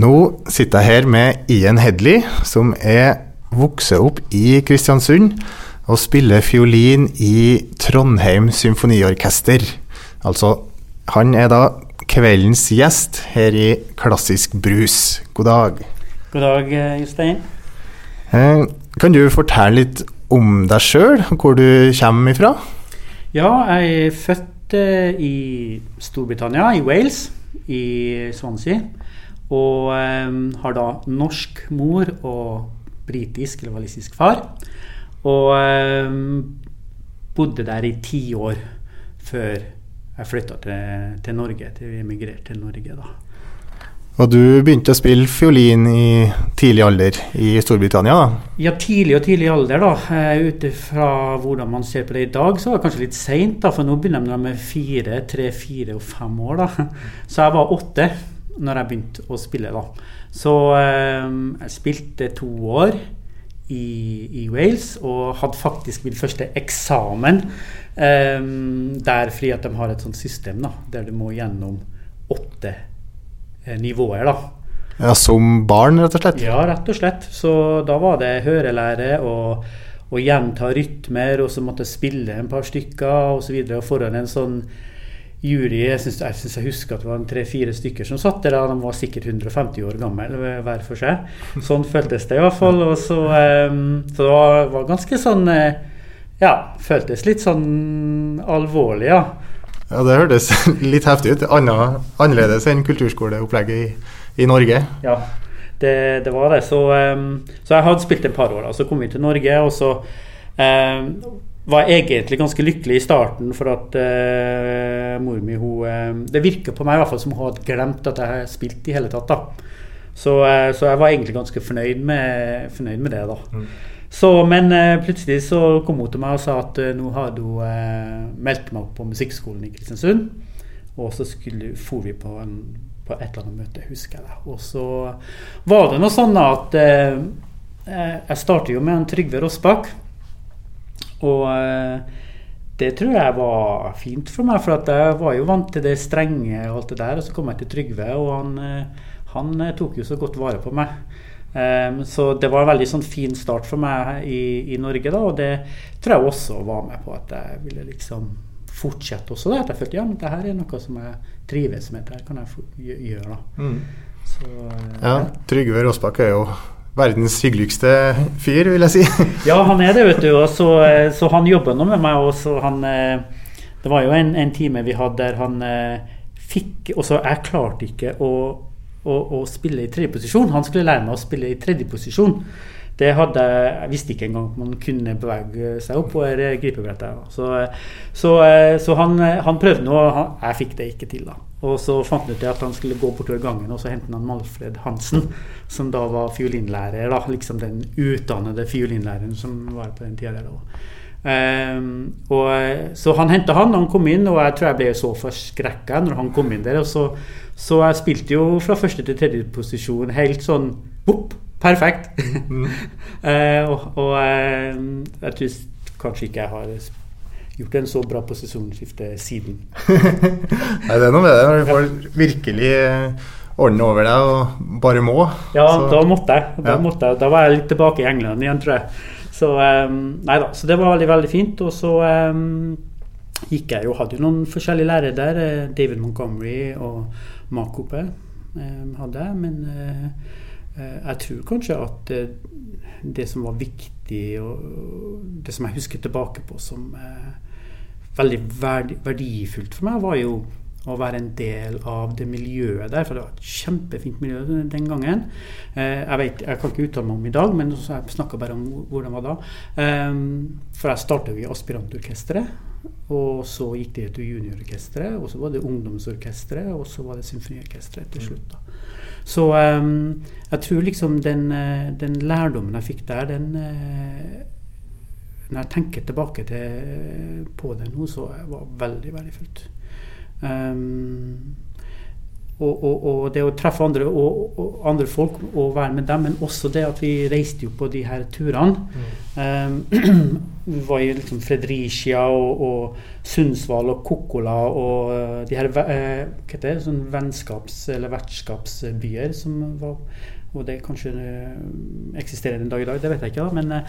Nå sitter jeg her med Ian Hedley, som er vokst opp i Kristiansund og spiller fiolin i Trondheim Symfoniorkester. Altså, han er da kveldens gjest her i Klassisk brus. God dag. God dag, Jostein. Eh, kan du fortelle litt om deg sjøl, hvor du kommer ifra? Ja, jeg er født eh, i Storbritannia, i Wales, i Swansea. Og um, har da norsk mor og britisk eller walisisk far. Og um, bodde der i ti år før jeg flytta til, til, Norge, til vi emigrerte til Norge. da. Og du begynte å spille fiolin i tidlig alder i Storbritannia? da? Ja, tidlig og tidlig alder. da. Ut ifra hvordan man ser på det i dag, så var det kanskje litt seint. For nå begynner de med fire, tre, fire og fem år. da. Så jeg var åtte når jeg begynte å spille. da. Så eh, jeg spilte to år i, i, Wales og hadde faktisk min første eksamen eh, der fordi at de har et sånt system da, der du må gjennom åtte eh, nivåer. da. Ja, Som barn, rett og slett? Ja, rett og slett. Så da var det hørelære og, og gjenta rytmer, og så måtte jeg spille en par stykker osv. foran en sånn jury Jeg syns jeg, jeg, husker at det var tre-fire stykker som satt der. De var sikkert 150 år gamle hver for seg. Sånn føltes det iallfall. Og så, um, så det var, var, ganske sånn eh, Ja, føltes litt sånn alvorlig, ja. Ja, det hørtes litt heftig ut. Anna, annerledes enn kulturskoleopplegget i, i Norge. Ja, det, det, var det. Så, um, så jeg hadde spilt et par år. Da. Så kom vi til Norge, og så um, var egentlig ganske lykkelig i starten for at uh, mor mi hun uh, Det virker på meg i hvert fall som hun hadde glemt at jeg har spilt i hele tatt. da. Så, uh, så, jeg var egentlig ganske fornøyd med, fornøyd med det. da. Mm. Så, men plutselig så kom hun til meg og sa at nå hadde hun meldt meg opp på musikkskolen i Kristiansund. Og så skulle, for vi på, en, på et eller annet møte, husker jeg det. Og så var det noe sånn at jeg startet jo med en Trygve Rossbakk. Og eh, det tror jeg var fint for meg, for jeg var jo vant til det strenge og alt det der. Og så kom jeg til Trygve, og han, eh, han eh, tok jo så godt vare på meg. Um, så det var en veldig sånn fin start for meg i, i, Norge, da, og det tror jeg også var med på at jeg ville liksom fortsette også. Da, at jeg følte ja, men det her er noe som jeg trives med, det her kan jeg gjøre. da. Mm. Så, uh, ja, Trygve Rossbakk er jo verdens hyggeligste fyr, vil jeg si. ja, han er det, vet du. Så, eh, så, han jobber nå med meg. Og han, eh, det var jo en, en, time vi hadde der han eh, fikk Og så jeg klarte ikke å, å, å spille i tredje posisjon. Han skulle lære meg å spille i tredje posisjon. Det hadde, jeg visste ikke engang at man kunne bevege seg opp på gripebrettet. Så, så, så han, han, prøvde nå, jeg fikk det ikke til. da. Og så fant han ut at han skulle gå bortover gangen og så hente han Malfred Hansen, som da var fiolinlærer. da, Liksom den utdannede fiolinlæreren som var på den tida. Um, og, så han henta han, han kom inn, og jeg tror jeg ble så forskrekka når han kom inn der. og så, så jeg spilte jo fra første til tredje posisjon helt sånn bopp, perfekt. Mm. uh, og, og uh, jeg tror kanskje ikke jeg har gjort en så bra posisjonsskifte siden. Nei, det er noe med det når du får virkelig eh, ordne over deg og bare må. Ja, så. da måtte jeg. Da, ja. måtte jeg. da var jeg litt tilbake i England igjen, tror jeg. Så, um, nei da, så det var veldig, veldig fint. Og så um, gikk jeg jo, hadde jo noen forskjellige lærere der. Eh, David Montgomery og Makope um, hadde jeg. Men jeg tror kanskje at det som var viktig, og det som jeg husker tilbake på som uh, veldig verdifullt for meg, var jo å være en del av det miljøet der. For det var et kjempefint miljø den gangen. Eh, jeg, vet, jeg kan ikke uttale meg om i dag, men jeg snakka bare om hvordan det var da. Eh, for jeg starta i aspirantorkesteret. Og så gikk det til juniororkesteret, og så var det ungdomsorkesteret, og så var det symfoniorkesteret til slutt. da. Så um, jeg tror liksom den, den, lærdommen jeg fikk der, den når jeg tenker tilbake til, på det nå, så var det veldig verdifullt. Um, og, og, og, det å treffe andre, og, andre, folk og være med dem, men også det at vi reiste jo på de her turene. Mm. Um, vi var i liksom Fredricia og, Sundsvall og Kokkola og uh, de her uh, hva heter det, sånn vennskaps- eller vertskapsbyer som var Og det kanskje uh, eksisterer en dag i dag, det vet jeg ikke, da, men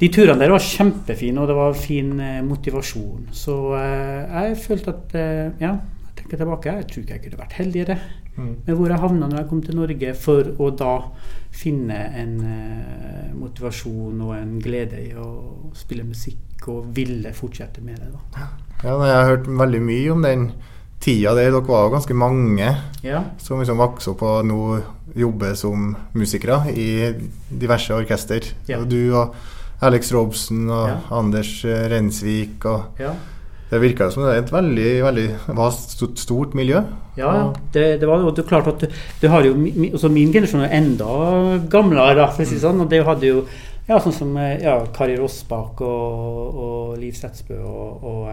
de turene der var kjempefine, og det var fin motivasjon. Så jeg følte at ja, tenker tilbake, jeg tror ikke jeg kunne vært heldigere mm. med hvor jeg havna når jeg kom til Norge, for å da finne en eh, motivasjon og en glede i å spille musikk og ville fortsette med det. da. Ja, Jeg har hørt veldig mye om den tida der. Dere var jo ganske mange ja. som liksom vokste opp og nå jobber som musikere i diverse orkester. Ja. Og du og Alex Robson og. Anders Rensvik og ja. Det virka som det er et veldig, veldig stort, miljø. Ja, det, det var jo klart at du, har jo altså Min generasjon er enda gamlere, for å si det sånn. Og det hadde jo ja, sånn som ja, Kari Rossbakk og, og Liv Setsbø og, og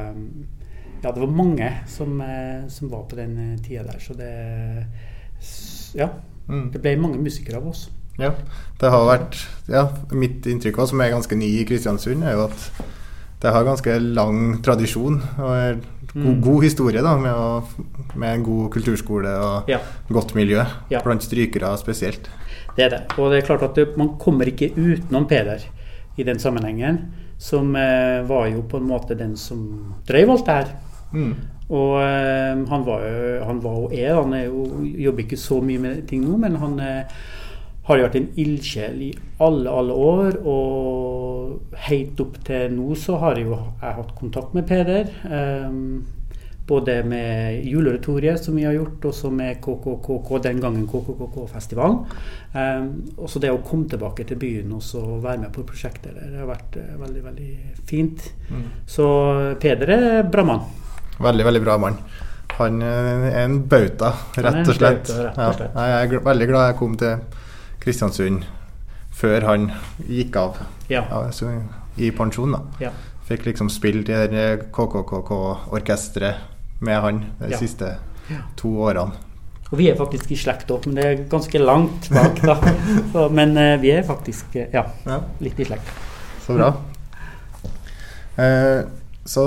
Ja, det var mange som, eh, som, var på den eh, tida der, så det Ja. Mm. Det ble mange musikere av oss. Ja, det har vært Ja, mitt inntrykk, som er ganske ny i Kristiansund, er jo at det har ganske lang tradisjon og god, mm. god historie da, med, å, med, en god kulturskole og ja. godt miljø, ja. blant strykere spesielt. Det er det. Og det er klart at man kommer ikke utenom Peder i den sammenhengen, som eh, var jo på en måte den som drev alt det her. Mm. Og eh, han var jo han var og er, han er jo, jobber ikke så mye med ting nå, men han eh, har vært en ildsjel i alle, alle år. Og helt opp til nå så har jeg jo jeg hatt kontakt med Peder. Um, både med juleretoriet som vi har gjort, og så med KKKK, den gangen KKKK-festivalen. Um, og så det å komme tilbake til byen og så være med på prosjekter det har vært uh, veldig, veldig fint. Mm. Så Peder er bra mann. Veldig, veldig bra mann. Han eh, er en bauta, rett og slett. Bauta, rett og slett. Ja, jeg er veldig glad jeg kom til Kristiansund før han gikk av ja. altså, i pensjon. da. Ja. Fikk liksom spille i KKKK-orkesteret med han de ja. siste to årene. Og vi er faktisk i slekt òg, men det er ganske langt bak. da. Så, men uh, vi er faktisk uh, ja, litt i slekt. Så bra. Eh, så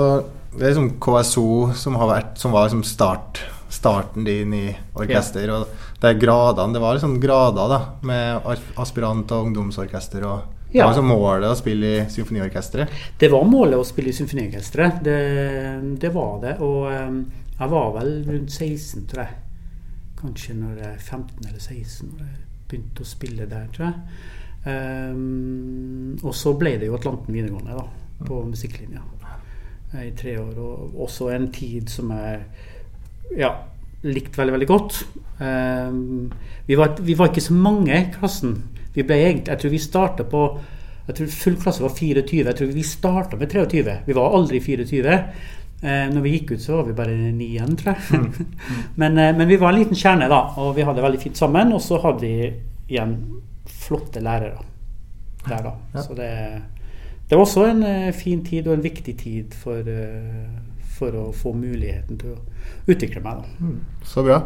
det er liksom KSO som, har vært, som var liksom start, starten din i orkester. og det er gradene, det var liksom grader da, med aspirant- og ungdomsorkester. og det var liksom målet å spille i symfoniorkesteret? Det var målet å spille i symfoniorkesteret. Det, det, var det. Og um, jeg var vel rundt 16, tror jeg. Kanskje når jeg er 15 eller 16 når jeg begynte å spille der, tror jeg. Um, og så ble det jo Atlanten videregående da, på musikklinja i tre år. Og også en tid som jeg ja, likte veldig, veldig godt. Um, vi, var, vi, var, ikke så mange i klassen. Vi ble egentlig, jeg tror vi starta på jeg tror Full klasse var 24. Jeg tror vi starta med 23. Vi var aldri 24. Eh, når vi gikk ut, så var vi bare ni igjen, tror jeg. Mm. Mm. men, eh, men, vi var en liten kjerne, da, og vi hadde det veldig fint sammen. Og så hadde vi igjen flotte lærere der, da. Ja. Så det, det, var også en eh, fin tid og en viktig tid for, uh, for å få muligheten til å utvikle meg. Da. Mm. Så bra.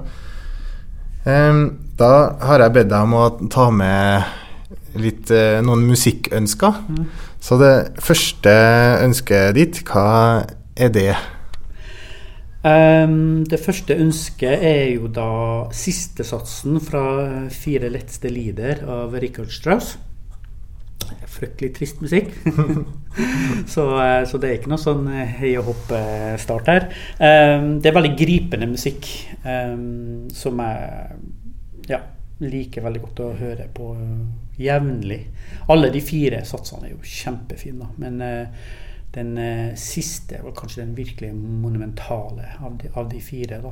Da har jeg bedt deg om å ta med litt, eh, noen musikkønsker. Mm. Så det første ønsket ditt, hva er det? Um, det første ønsket er jo da sistesatsen fra 'Fire letteste lider' av Richard Strauss. Fryktelig trist musikk. så, eh, så, det er ikke noe sånn hei og hopp-start her. Um, det er veldig gripende musikk som jeg ja, liker veldig godt å høre på jevnlig. Alle de fire satsene er jo kjempefine, men uh, den siste var kanskje den virkelig monumentale av de, av de fire. da.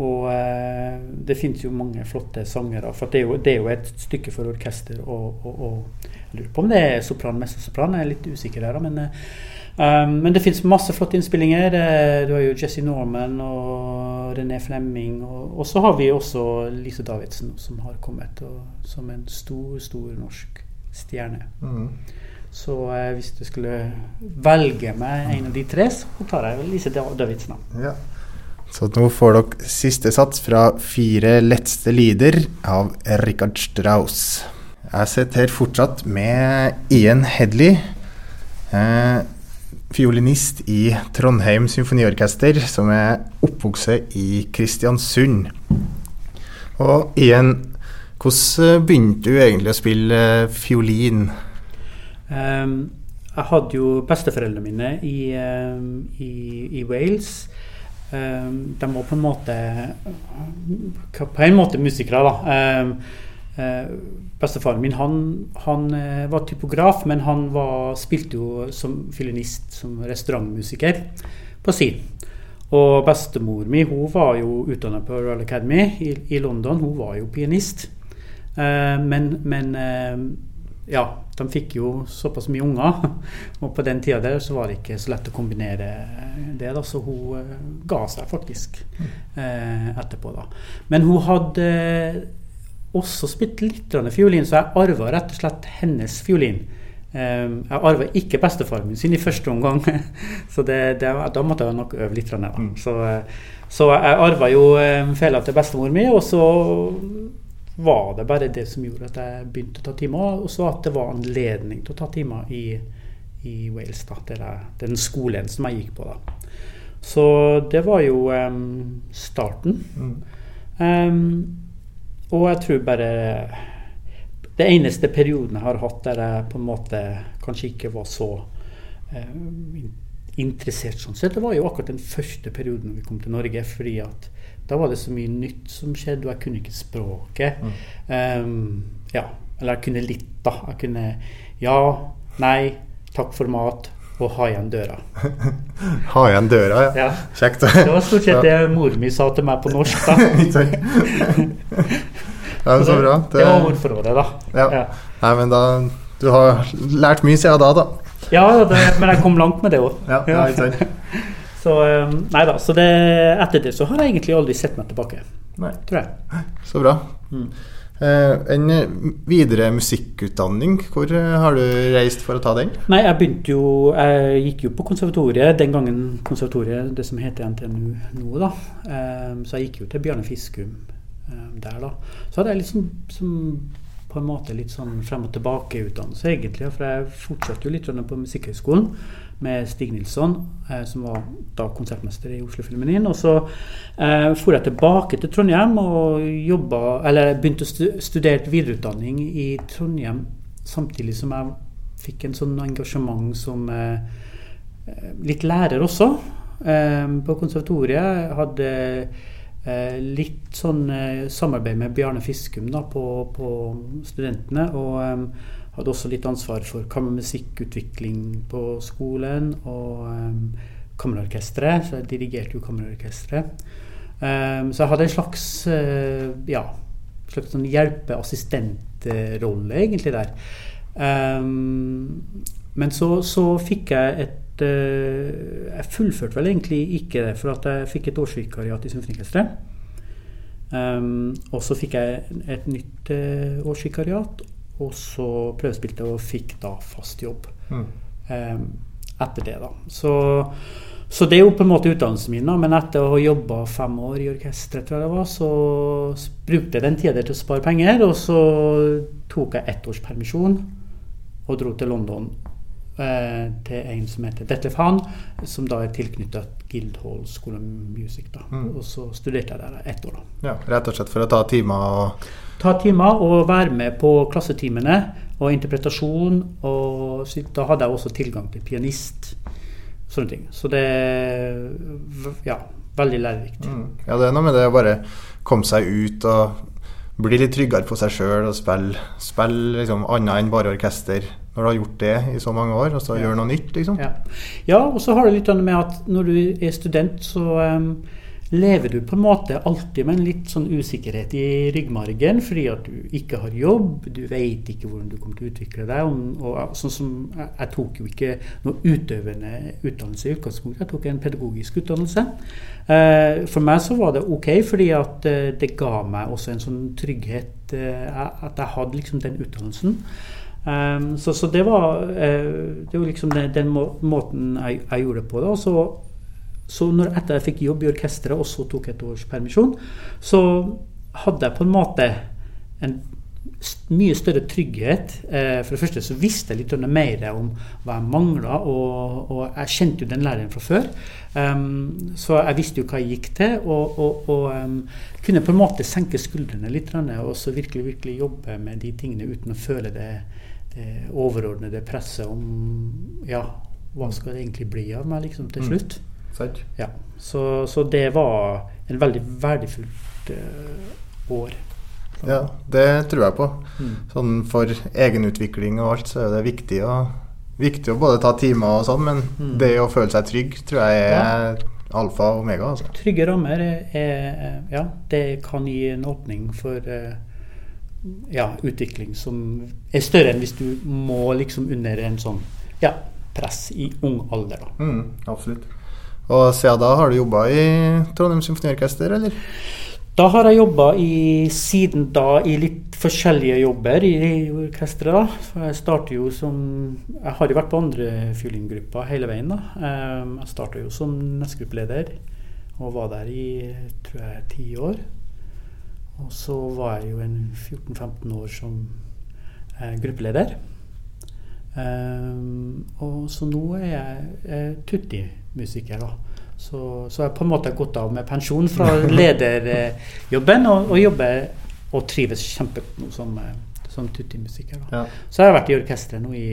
Og eh, det finnes jo mange flotte sangere. For det er, jo, det er jo, et stykke for orkester. Og, og, og, jeg lurer på om det er sopran, mestersopran. Jeg er litt usikker der. Men, eh, men det finnes masse flotte innspillinger. Eh, du har jo Jesse Norman og René Flemming. Og, og, så har vi også Lise Davidsen, som har kommet som en stor, stor norsk stjerne. Mm. Så eh, hvis du skulle velge meg en av de tre, så tar jeg Lise Davidsen. Ja. Så nå får dere siste sats fra Fire letteste lider av Richard Strauss. Jeg sitter her fortsatt med Ian Hedley, eh, fiolinist i Trondheim Symfoniorkester, som er oppvokst i Kristiansund. Og Ian, hvordan begynte du egentlig å spille fiolin? Um, jeg hadde jo besteforeldrene mine i, um, i, i Wales. Um, de var på en måte På en måte musikere, da. Uh, bestefaren min han, han uh, var typograf, men han var, spilte jo som fiolinist, som restaurantmusiker, på sin. Og bestemor mi hun var jo utdannet på Royal Academy i, i, London. Hun var jo pianist. Uh, men, men ja, de fikk jo såpass mye unger. Og på den tida der så var det ikke så lett å kombinere det, da, så hun uh, ga seg faktisk eh, etterpå. da. Men hun hadde også spilt litt fiolin, så jeg arva rett og slett hennes fiolin. Eh, jeg arva ikke bestefaren min sin i første omgang, så det, det, da måtte jeg nok øve litt. Da. Mm. Så, så jeg arva jo fela til bestemor mi, og så var det bare det som gjorde at jeg begynte å ta timer, og så at det var anledning til å ta timer i, i Wales. da, det er Den skolen som jeg gikk på. da. Så det var jo um, starten. Mm. Um, og jeg tror bare Det eneste perioden jeg har hatt der jeg på en måte kanskje ikke var så um, interessert sånn sett, det var jo akkurat den første perioden vi kom til Norge. fordi at da var det så mye nytt som skjedde, og jeg kunne ikke språket. Mm. Um, ja, eller jeg kunne litt, da. Jeg kunne ja, nei, takk for mat og ha igjen døra. ha igjen døra, ja. ja. Kjekt. det var stort sett det mor mi sa til meg på norsk, da. ja, så bra. Det, det var ordforrådet, da. Ja. ja. Nei, men da Du har lært mye siden da, da. Ja, det, men jeg kom langt med det òg. Ja, ja. Så ehm, nei da, så det, etter det så har jeg egentlig aldri sett meg tilbake. Nei. Tror jeg. Så bra. Mm. Eh, en videre musikkutdanning, hvor eh, har du reist for å ta den? Nei, Jeg begynte jo Jeg gikk jo på konservatoriet, den gangen konservatoriet, det som heter NTNU nå, da. Så jeg gikk jo til Bjarne Fiskum um, der, da. Så hadde jeg liksom som, på en måte litt sånn frem og tilbake-utdannelse, egentlig. For jeg fortsatte jo litt på Musikkhøgskolen med Stig Nilsson, eh, som var da konsertmester i Oslo-Filharmonien. Og så eh, for jeg tilbake til Trondheim og jobba, eller begynte å studere videreutdanning i Trondheim samtidig som jeg fikk en sånn engasjement som eh, eh litt lærer også. Eh, på konservatoriet jeg hadde eh, litt sånn samarbeid med Bjarne Fiskum da, på, på studentene. og hadde også litt ansvar for kammermusikkutvikling på skolen og um, kammerorkesteret, så jeg dirigerte jo kammerorkesteret. Um, så jeg hadde en slags uh, ja, slags sånn hjelpeassistentrolle, egentlig, der. Um, men så, så, fikk jeg et uh, Jeg fullførte vel egentlig ikke det, for at jeg fikk et årsvikariat i Symfoniorkesteret. Um, og så fikk jeg et nytt uh, årsvikariat, og så prøvespilte og fikk da fast jobb mm. eh, etter det, da. Så, så, det er jo på en måte utdannelsen min, da. Men etter å ha jobba fem år i orkesteret, tror jeg det var, så brukte jeg den tida til å spare penger. Og så tok jeg ett års permisjon og dro til London til en som heter Detlef Hahn, som da er tilknyttet Guildhall School of Music. da. Mm. Og så studerte jeg der ett år. da. Ja, Rett og slett for å ta timer og ta timer og være med på klassetimene og interpretasjon. Og da hadde jeg også tilgang til pianist. Sånne ting. Så det Ja, veldig lærerikt. Mm. Ja, det er noe med det å bare komme seg ut og bli litt tryggere på seg sjøl og spille, spille liksom annet enn bare orkester. Når du har gjort det i så mange år, og så ja. gjøre noe nytt, liksom. Ja, ja og så har det litt med at når du er student, så um, lever du på en måte alltid med en litt sånn usikkerhet i ryggmargen fordi at du ikke har jobb, du vet ikke hvordan du kommer til å utvikle deg. Og, og sånn som jeg, jeg, tok jo ikke noe utøvende utdannelse i utgangspunktet, jeg tok en pedagogisk utdannelse. Uh, for meg så var det ok, fordi at uh, det ga meg også en sånn trygghet uh, at jeg hadde liksom den utdannelsen. Um, så, så, det var, uh, det var liksom den, den må, måten jeg, jeg, gjorde det på. Da. Så så når etter jeg fikk jobb i orkesteret og så tok et års permisjon, så hadde jeg på en måte en mye større trygghet. Uh, for det første så visste jeg litt mer om hva jeg mangla, og, og, jeg kjente jo den læreren fra før. Um, så jeg visste jo hva jeg gikk til, og, og, og um, kunne på en måte senke skuldrene litt og så virkelig, virkelig jobbe med de tingene uten å føle det, det overordnede presset om ja, hva skal det egentlig bli av meg liksom til mm. slutt. Mm. Ja, så, så, det var en veldig verdifullt uh, år. Ja, det tror jeg på. Mm. Sånn For egenutvikling og alt, så er det viktig å, viktig å både ta timer og sånn, men mm. det å føle seg trygg tror jeg er ja. alfa og omega. Altså. Trygge rammer er, ja, det kan gi en åpning for eh, ja, utvikling som er større enn hvis du må liksom under en sånn ja, press i ung alder. Da. Mm, absolutt. Og siden da har du jobba i Trondheim Symfoniorkester, eller? Da har jeg jobba siden da i litt forskjellige jobber i, orkesteret. Jeg starter jo som Jeg har jo vært på andre fiolingrupper hele veien. da. Ehm, jeg starta jo som nestgruppeleder og var der i tror jeg ti år. Og så var jeg jo en 14-15 år som eh, gruppeleder. Um, og så nå er jeg eh, tutti-musiker, da. Så, så jeg på en måte gått av med pensjon fra lederjobben og, og jobber og trives kjempegodt nå som, eh, som tuttimusiker. Ja. Så jeg har vært i orkesteret nå i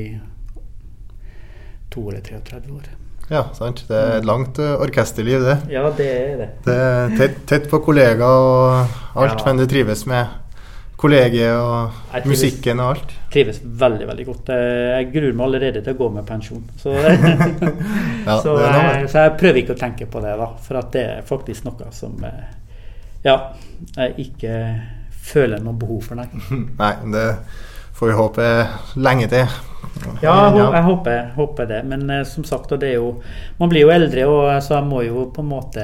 to eller 33 år. Ja, sant. Det er et langt uh, orkesterliv, det. Ja, det er det. Det er tett, tett på kollegaer og alt, ja. men det trives med kollegiet og trives, musikken og alt? trives veldig veldig godt. Jeg gruer meg allerede til å gå med pensjon. Så, ja, så, jeg, så, jeg, prøver ikke å tenke på det, da. For at det er faktisk noe som eh, ja, jeg ikke føler noe behov for, nei. Nei, det får vi håpe lenge til. Ja, jeg, håper, håper, det. Men uh, som sagt, det er jo Man blir jo eldre, og så jeg må jo på en måte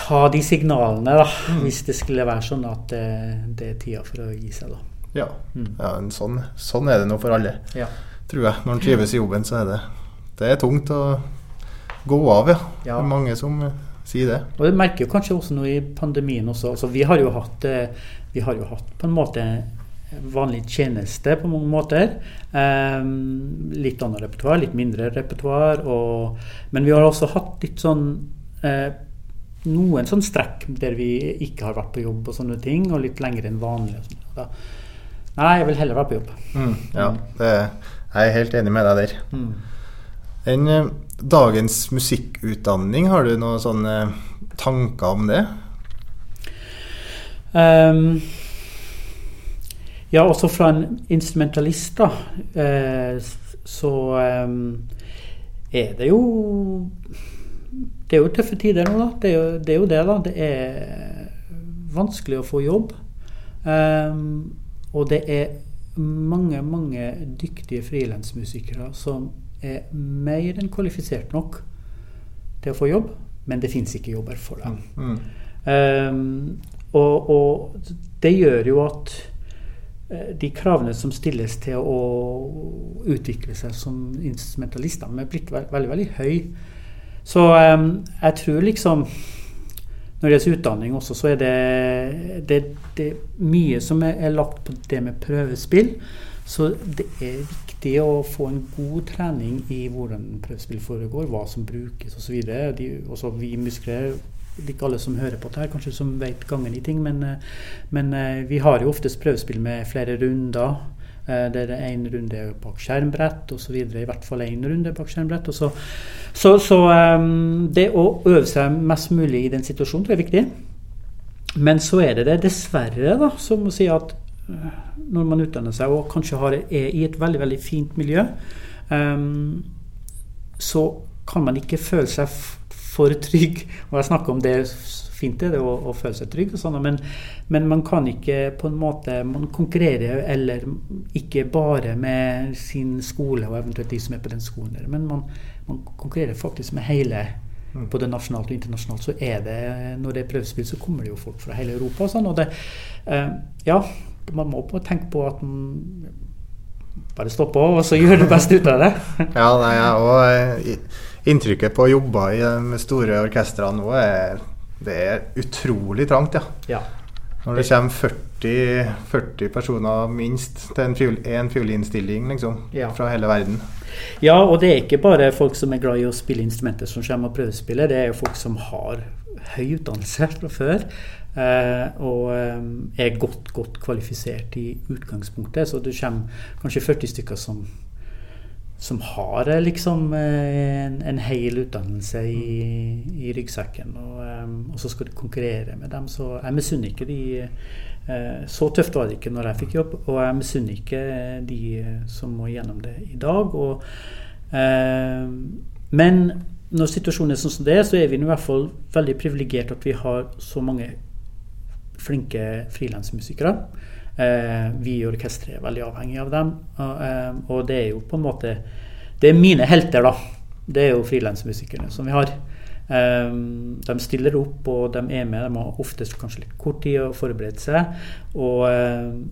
ta de signalene, da, mm. hvis det skulle være sånn at det, det, er tida for å gi seg. da. Ja, mm. ja sånn, sånn, er det nå for alle, ja. tror jeg. Når en trives i jobben, så er det, det er tungt å gå av, ja. ja. Det er mange som uh, sier det. Og Det merker jo kanskje også nå i pandemien også. Altså, vi, har jo hatt, vi har jo hatt på en måte vanlig tjeneste på mange måter. Um, litt annet repertoar, litt mindre repertoar. Men vi har også hatt litt sånn uh, noen sånn strekk der vi ikke har vært på jobb og sånne ting, og litt lenger enn vanlig. Da, nei, jeg vil heller være på jobb. Mm, ja, det, jeg er helt enig med deg der. Mm. En, eh, dagens musikkutdanning, har du noen sånne tanker om det? Um, ja, også fra en instrumentalist, da, eh, så eh, er det jo det er jo tøffe tider nå, da. Det er jo det, er jo det da. Det er vanskelig å få jobb. Eh, og det er mange, mange dyktige frilansmusikere som er mer enn kvalifisert nok til å få jobb, men det fins ikke jobber for dem. Mm. Um, og, og, det gjør jo at de kravene som stilles til å utvikle seg som instrumentalister, er blitt veldig, veldig, høye. Så jeg tror liksom Når det gjelder utdanning også, så er det, det, det mye som er, er, lagt på det med prøvespill. Så det er viktig å få en god trening i hvordan prøvespill foregår, hva som brukes osv. Også vi muskler ikke alle som hører på det her, kanskje som vet gangen i ting, men, eh, men eh, vi har jo oftest prøvespill med flere runder. Eh, det er én runde bak skjermbrett osv. I hvert fall én runde bak skjermbrett. Så, så, så um, det å øve seg mest mulig i den situasjonen tror jeg er viktig. Men så er det det dessverre, da, som å si at når man utdanner seg og kanskje har, er i et veldig veldig fint miljø, um, så kan man ikke føle seg for trygg. Og jeg snakker om det fint er det å, å føle seg trygg, og sånn, men, men, man kan ikke på en måte Man konkurrerer eller ikke bare med sin skole og eventuelt de som er på den skolen der, men man, man konkurrerer faktisk med hele mm. både nasjonalt og internasjonalt, så er det når det er prøvespill, så kommer det jo folk fra hele Europa. og sånn, og det, eh, ja, man må på tenke på at man bare stå på og så gjør det beste ut av det. ja, nei, ja, og eh, inntrykket på å jobbe i de store orkestrene nå er det er utrolig trangt, ja. Ja. Når det kommer 40, 40 personer minst til en, fiol, fiolinstilling liksom, Ja. fra hele verden. Ja, og det er ikke bare folk som er glad i å spille instrumenter som kommer og prøvespiller, det er jo folk som har høy utdannelse fra før. Eh, og eh, er godt, godt kvalifisert i utgangspunktet. Så det kommer kanskje 40 stykker som, som har eh, liksom eh, en, en hel utdannelse i, i ryggsekken. Og, eh, og så skal du konkurrere med dem. Så jeg misunner ikke de eh, Så tøft var det ikke når jeg fikk jobb, og jeg misunner ikke de som må gjennom det i dag. Og, eh, men når situasjonen er sånn som det er, så er vi i hvert fall veldig privilegert at vi har så mange flinke frilansmusikere. Eh, vi i orkesteret er veldig avhengig av dem. Og, eh, og det er jo på en måte Det er mine helter, da. Det er jo frilansmusikerne som vi har. Eh, de stiller opp, og de er med. De har oftest kanskje litt kort tid å forberede seg. Og,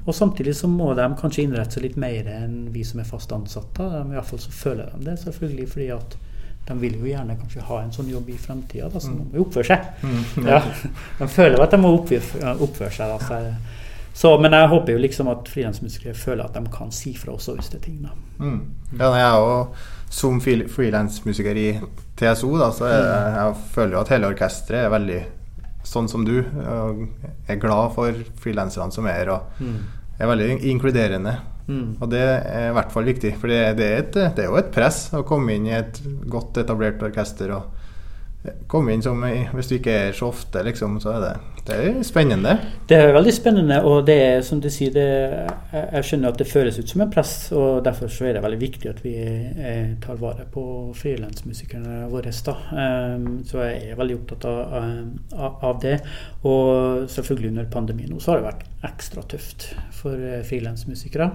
og samtidig så må de kanskje innrette seg litt mer enn vi som er fast ansatte. De, I hvert fall så føler de det, selvfølgelig, fordi at de vil jo gjerne kanskje ha en sånn jobb i fremtida, så de må oppføre seg. Ja, de føler at de må oppføre seg. Da, så, men jeg håper jo liksom at frilansmusikere føler at de kan si fra også hvis det er ting. Da. Mm. Ja, jeg er jo som frilansmusiker i TSO, da, så Mm. jeg føler jo at hele orkesteret er veldig sånn som du. Og er glad for frilanserne som er, og er veldig inkluderende. Mm. Og det er i hvert fall viktig, for det, det, er et, det er jo et press å komme inn i et godt etablert orkester. og komme inn som Hvis du ikke er så ofte, liksom, så er det, det er spennende. Det er veldig spennende, og det er som du sier, det, jeg skjønner at det føles ut som en press. og Derfor så er det veldig viktig at vi eh, tar vare på frilansmusikerne våre. da. Um, så jeg er veldig opptatt av, av, av det. Og selvfølgelig under pandemien nå så har det vært ekstra tøft for eh, frilansmusikere.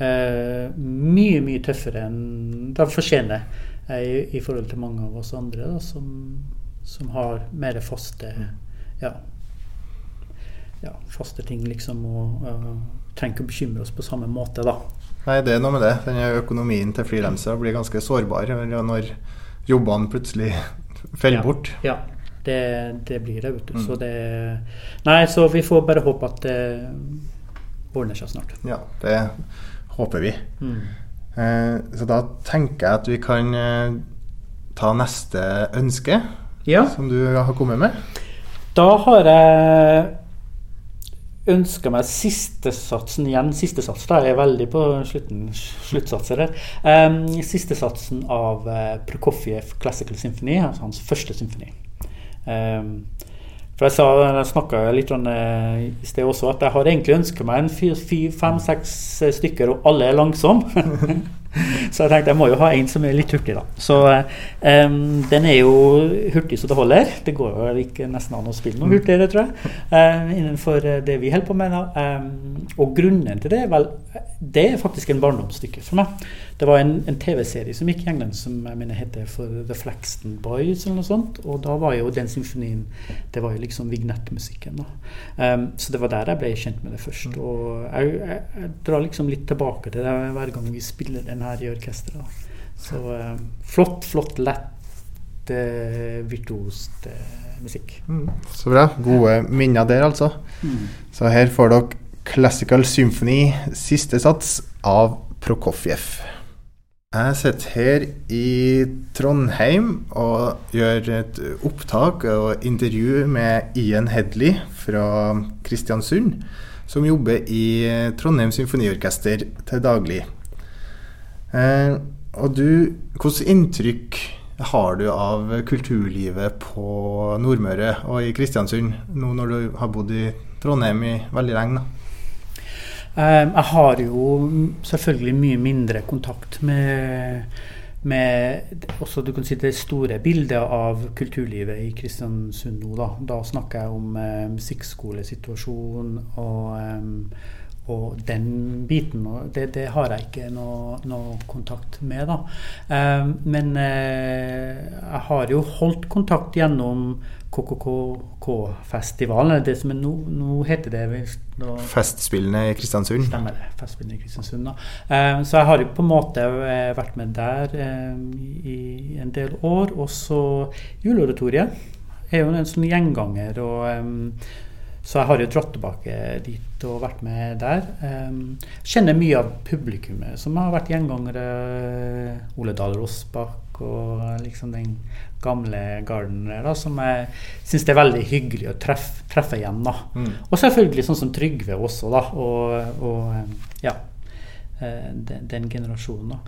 Uh, mye, mye tøffere enn de fortjener eh, i, i forhold til mange av oss andre da, som, som har mer faste ja, ja, faste ting, liksom. Og, og trenger ikke å bekymre oss på samme måte, da. Nei, det er noe med det. Denne økonomien til frilansere blir ganske sårbar når jobbene plutselig faller Ja. bort. Ja, det, det blir det, vet du. Så det Nei, så vi får bare håpe at det ordner seg snart. Ja, det håper vi. Mm. Eh, så da tenker jeg at vi kan eh, ta neste ønske Ja, som du har kommet med. da har jeg ønska meg sistesatsen igjen. Sistesats da er jeg veldig på slutten, sluttsatser her. Um, sistesatsen av uh, Prokofjev Classical Symphony, altså hans første symfoni. Um, for jeg sa, snakka litt om i sted også, at jeg har egentlig ønska meg en fire, fire, fem, seks eh, stykker, og alle er langsomme. så jeg tenkte jeg må jo ha en som er litt hurtig, da. Så um, den er jo hurtig så det holder. Det går jo ikke nesten an å spille noe hurtigere, tror jeg, Um, innenfor eh, det vi holder på med. da. Um, og grunnen til det vel Det er faktisk en barndomsstykke for meg. Det var en, en TV-serie som gikk i England som jeg mener heter for The Flaxton Boys, eller noe sånt. Og da var jo den symfonien Det var jo liksom vignettmusikken. da. Så det var der jeg ble kjent med det først. Og jeg, jeg, jeg drar liksom litt tilbake til det hver gang vi spiller den her i orkesteret. Så um, flott, flott, lett, uh, virtuost uh, musikk. Mm, så bra. Gode minner der, altså. Så her får dere Classical Symphony, siste sats, av Prokofjev. Jeg sitter her i Trondheim og gjør et opptak og intervju med Ian Hedley fra Kristiansund, som jobber i Trondheim Symfoniorkester til daglig. Eh, og du, hvilket inntrykk har du av kulturlivet på Nordmøre og i Kristiansund, nå når du har bodd i Trondheim i veldig lenge? Um, jeg har jo selvfølgelig mye mindre kontakt med, med også du kan si det store bildet av kulturlivet i Kristiansund nå. Da, da snakker jeg om eh, musikkskolesituasjon og, em, og den biten. Og det, det, har jeg ikke noe, noe kontakt med, da. Eh, men eh, jeg har jo holdt kontakt gjennom KKK-festivalen. Det som er nå, nå heter det da, Festspillene i Kristiansund? Stemmer det. Festspillene i Kristiansund, da. Eh, så jeg har jo på en måte eh, vært med der eh, i en del år. Og så Juleoratoriet er jo en sånn gjenganger. og så jeg har jo dratt tilbake dit og vært med der. kjenner mye av publikummet som har vært gjengangere. Ole Dahl Rossbakk og liksom den gamle garden der, da, som jeg syns det er veldig hyggelig å treffe, treffe igjen. da. Mm. Og selvfølgelig sånn som Trygve også, da. Og, og ja, den, den, generasjonen. da.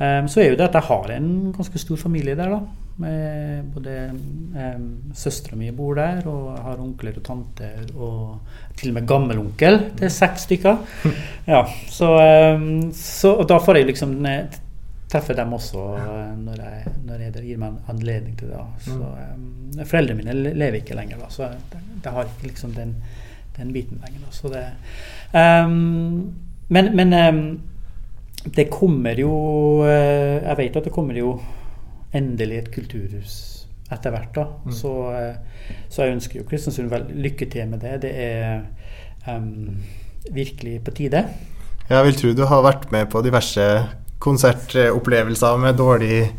Um, så er jo det at jeg har en ganske stor familie der. da. Med både um, Søstera mi bor der, og jeg har onkler og tanter, og til og med gammelonkel. Det er seks stykker. Ja, så, um, så, og da får jeg liksom treffer dem også eh, når jeg, når jeg gir meg en anledning til det. Så, um, foreldrene mine lever ikke lenger, da, så jeg har ikke liksom den, den biten lenger. Da, så det, um, men, men um, det kommer jo uh, Jeg vet at det kommer jo endelig et kulturhus etter hvert. da, mm. så, uh, så, jeg ønsker jo Kristiansund lykke til med det. Det er virkelig på tide. Jeg vil tro du har vært med på diverse konsertopplevelser med dårlig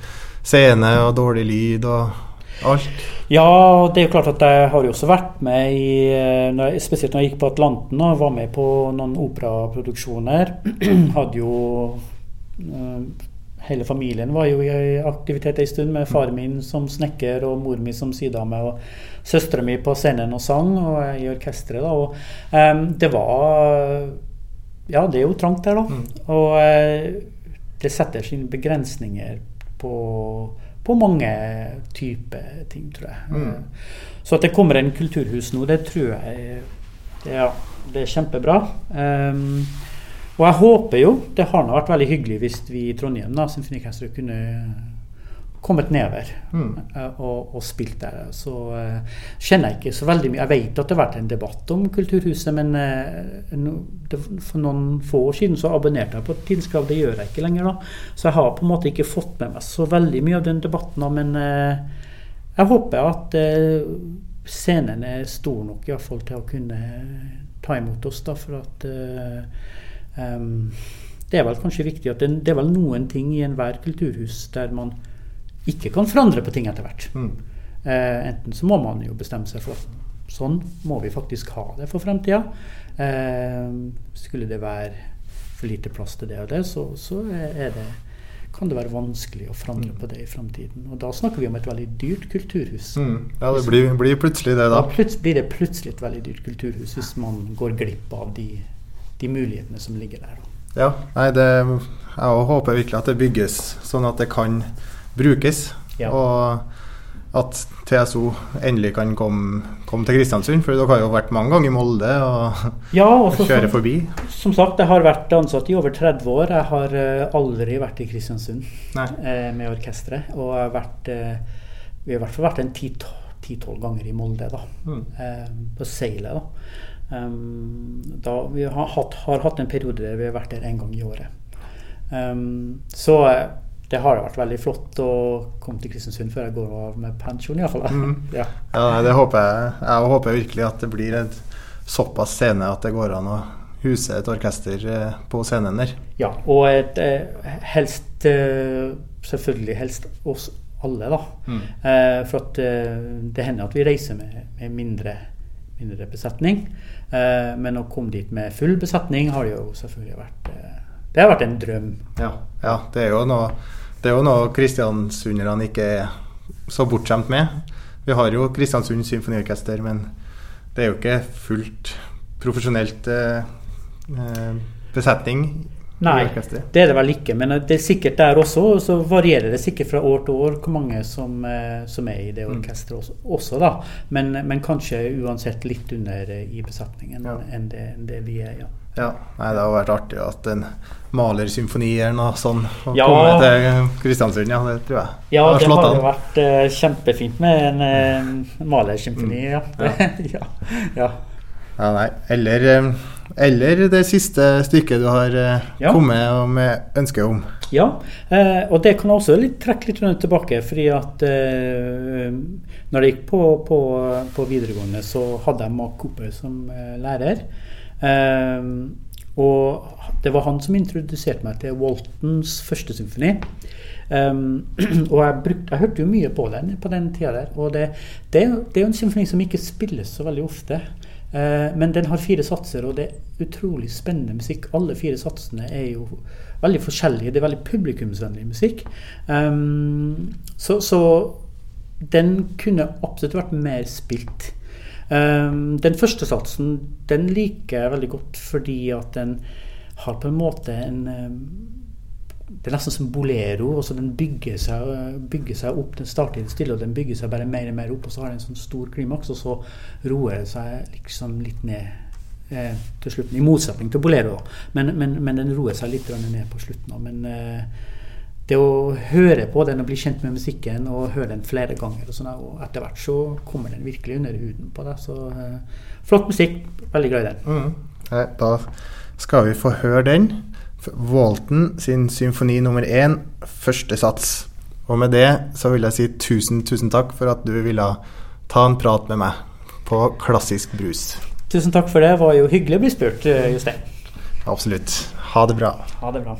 scene og dårlig lyd og alt? Ja, det er jo klart at jeg har jo også vært med i eh, Spesielt når jeg gikk på Atlanten og var med på noen operaproduksjoner. Hadde jo eh, Hele familien var jo i aktivitet en stund, med far min som snekker og mor mi som sydame og søstera mi på scenen og sang, og jeg i orkesteret. da, og um, Det var Ja, det er jo trangt der, da. Mm. Og uh, det setter sine begrensninger på, på mange typer ting, tror jeg. Mm. Så at det kommer en kulturhus nå, det tror jeg ja, det er kjempebra. Um, og jeg håper jo Det har vært veldig hyggelig hvis vi i Trondheim da, Symfoniorkesteret kunne kommet nedover mm. Eh, og, og, spilt der. Så uh, kjenner jeg ikke så veldig mye Jeg vet at det har vært en debatt om Kulturhuset, men uh, no, det, for noen få år siden så abonnerte jeg på Tidskrav. Det gjør jeg ikke lenger, da. Så jeg har på en måte ikke fått med meg så veldig mye av den debatten. Men uh, jeg håper at scenen er stor nok i hvert fall til å kunne ta imot oss. da, for at um, det er vel kanskje viktig at det, det er vel noen ting i enhver kulturhus der man ikke kan forandre på ting etter hvert. Mm. Eh, enten så må man jo bestemme seg for at sånn må vi faktisk ha det for fremtida. Eh, skulle det være for lite plass til det og det, så, så det, kan det være vanskelig å forandre mm. på det i framtiden. Og da snakker vi om et veldig dyrt kulturhus. Mm. Ja, det blir, blir, plutselig det, da. Da blir det plutselig et veldig dyrt kulturhus hvis man går glipp av de, de mulighetene som ligger der. Ja, nei, det, jeg håper virkelig at det bygges sånn at det kan brukes. Ja. Og at TSO endelig kan komme, komme, til Kristiansund. For dere har jo vært mange ganger i Molde og ja, også, kjører som, forbi. Som sagt, jeg har vært ansatt i over 30 år. Jeg har uh, aldri vært i Kristiansund uh, med orkesteret. Og har vært, uh, vi har i hvert fall vært en ti-tolv ganger i Molde, da. Mm. på seilet, da. Um, da vi har hatt, har hatt, en periode der vi har vært der én gang i året. Um, så det har vært veldig flott å komme til Kristiansund før jeg går av med pensjon, iallfall. Mm. ja. ja, det håper jeg. Jeg håper virkelig at det blir en såpass scene at det går an å huse et orkester eh, på scenen der. Ja, og et, eh, helst eh, Selvfølgelig helst oss alle, da. Mm. For at det hender at vi reiser med, med mindre, mindre, besetning. Men å komme dit med full besetning har jo selvfølgelig vært Det har vært en drøm. Ja, ja det er jo noe det er jo noe kristiansunderne ikke er så bortskjemt med. Vi har jo Kristiansund symfoniorkester, men det er jo ikke fullt profesjonelt eh, eh besetning Nei, det er det vel ikke. Men det er sikkert der også. Så varierer det sikkert fra år til år hvor mange som, eh, som er i det mm. orkesteret også, også, da. Men, men, kanskje uansett litt under eh, i besetningen ja. enn, det, enn, det, vi er. ja. Ja, nei, Det har vært artig at en malersymfoni eller noe sånt ja. komme til Kristiansund. Ja, det tror jeg. Ja, det har, det jo vært uh, kjempefint med en uh, malersymfoni. Mm. Ja. ja. ja. ja. nei. Eller um, eller det siste stykket du har uh, kommet med ønske om. Ja, eh, og det kan jeg også litt, trekke litt tilbake. fordi at eh, når jeg gikk på, på, på videregående, så hadde jeg Mark Cooper som eh, lærer. Eh, og det var han som introduserte meg til Waltons første symfoni. Um, og jeg, brukte, jeg hørte jo mye på den på den tida der. Og det, det, det er jo en symfoni som ikke spilles så veldig ofte. Uh, men den har fire satser, og det er utrolig spennende musikk. Alle fire satsene er jo veldig forskjellige. Det er veldig publikumsvennlig musikk. Um, så, så den kunne absolutt vært mer spilt. Um, den første satsen den liker jeg veldig godt fordi at den har på en måte en um, Det er nesten som bolero. Også den bygger seg, bygger seg opp. Den starter stille, og den bygger seg bare mer og mer opp. Og så har den en sånn stor klimaks, og så roer det seg liksom litt ned eh, til slutten. I motsetning til bolero. Men, men, men den roer seg litt ned på slutten. Men eh, det å høre på den og bli kjent med musikken og høre den flere ganger, og, sånn, og etter hvert så kommer den virkelig under huden på deg. Så eh, flott musikk. Veldig glad i den. Mm. Da skal vi få høre den. Walton sin symfoni nummer én, første sats. Og med det så vil jeg si tusen, tusen takk for at du ville ta en prat med meg på Klassisk brus. Tusen takk for det. Det var jo hyggelig å bli spurt, eh, Jostein. Absolutt. Ha det bra. Ha det bra.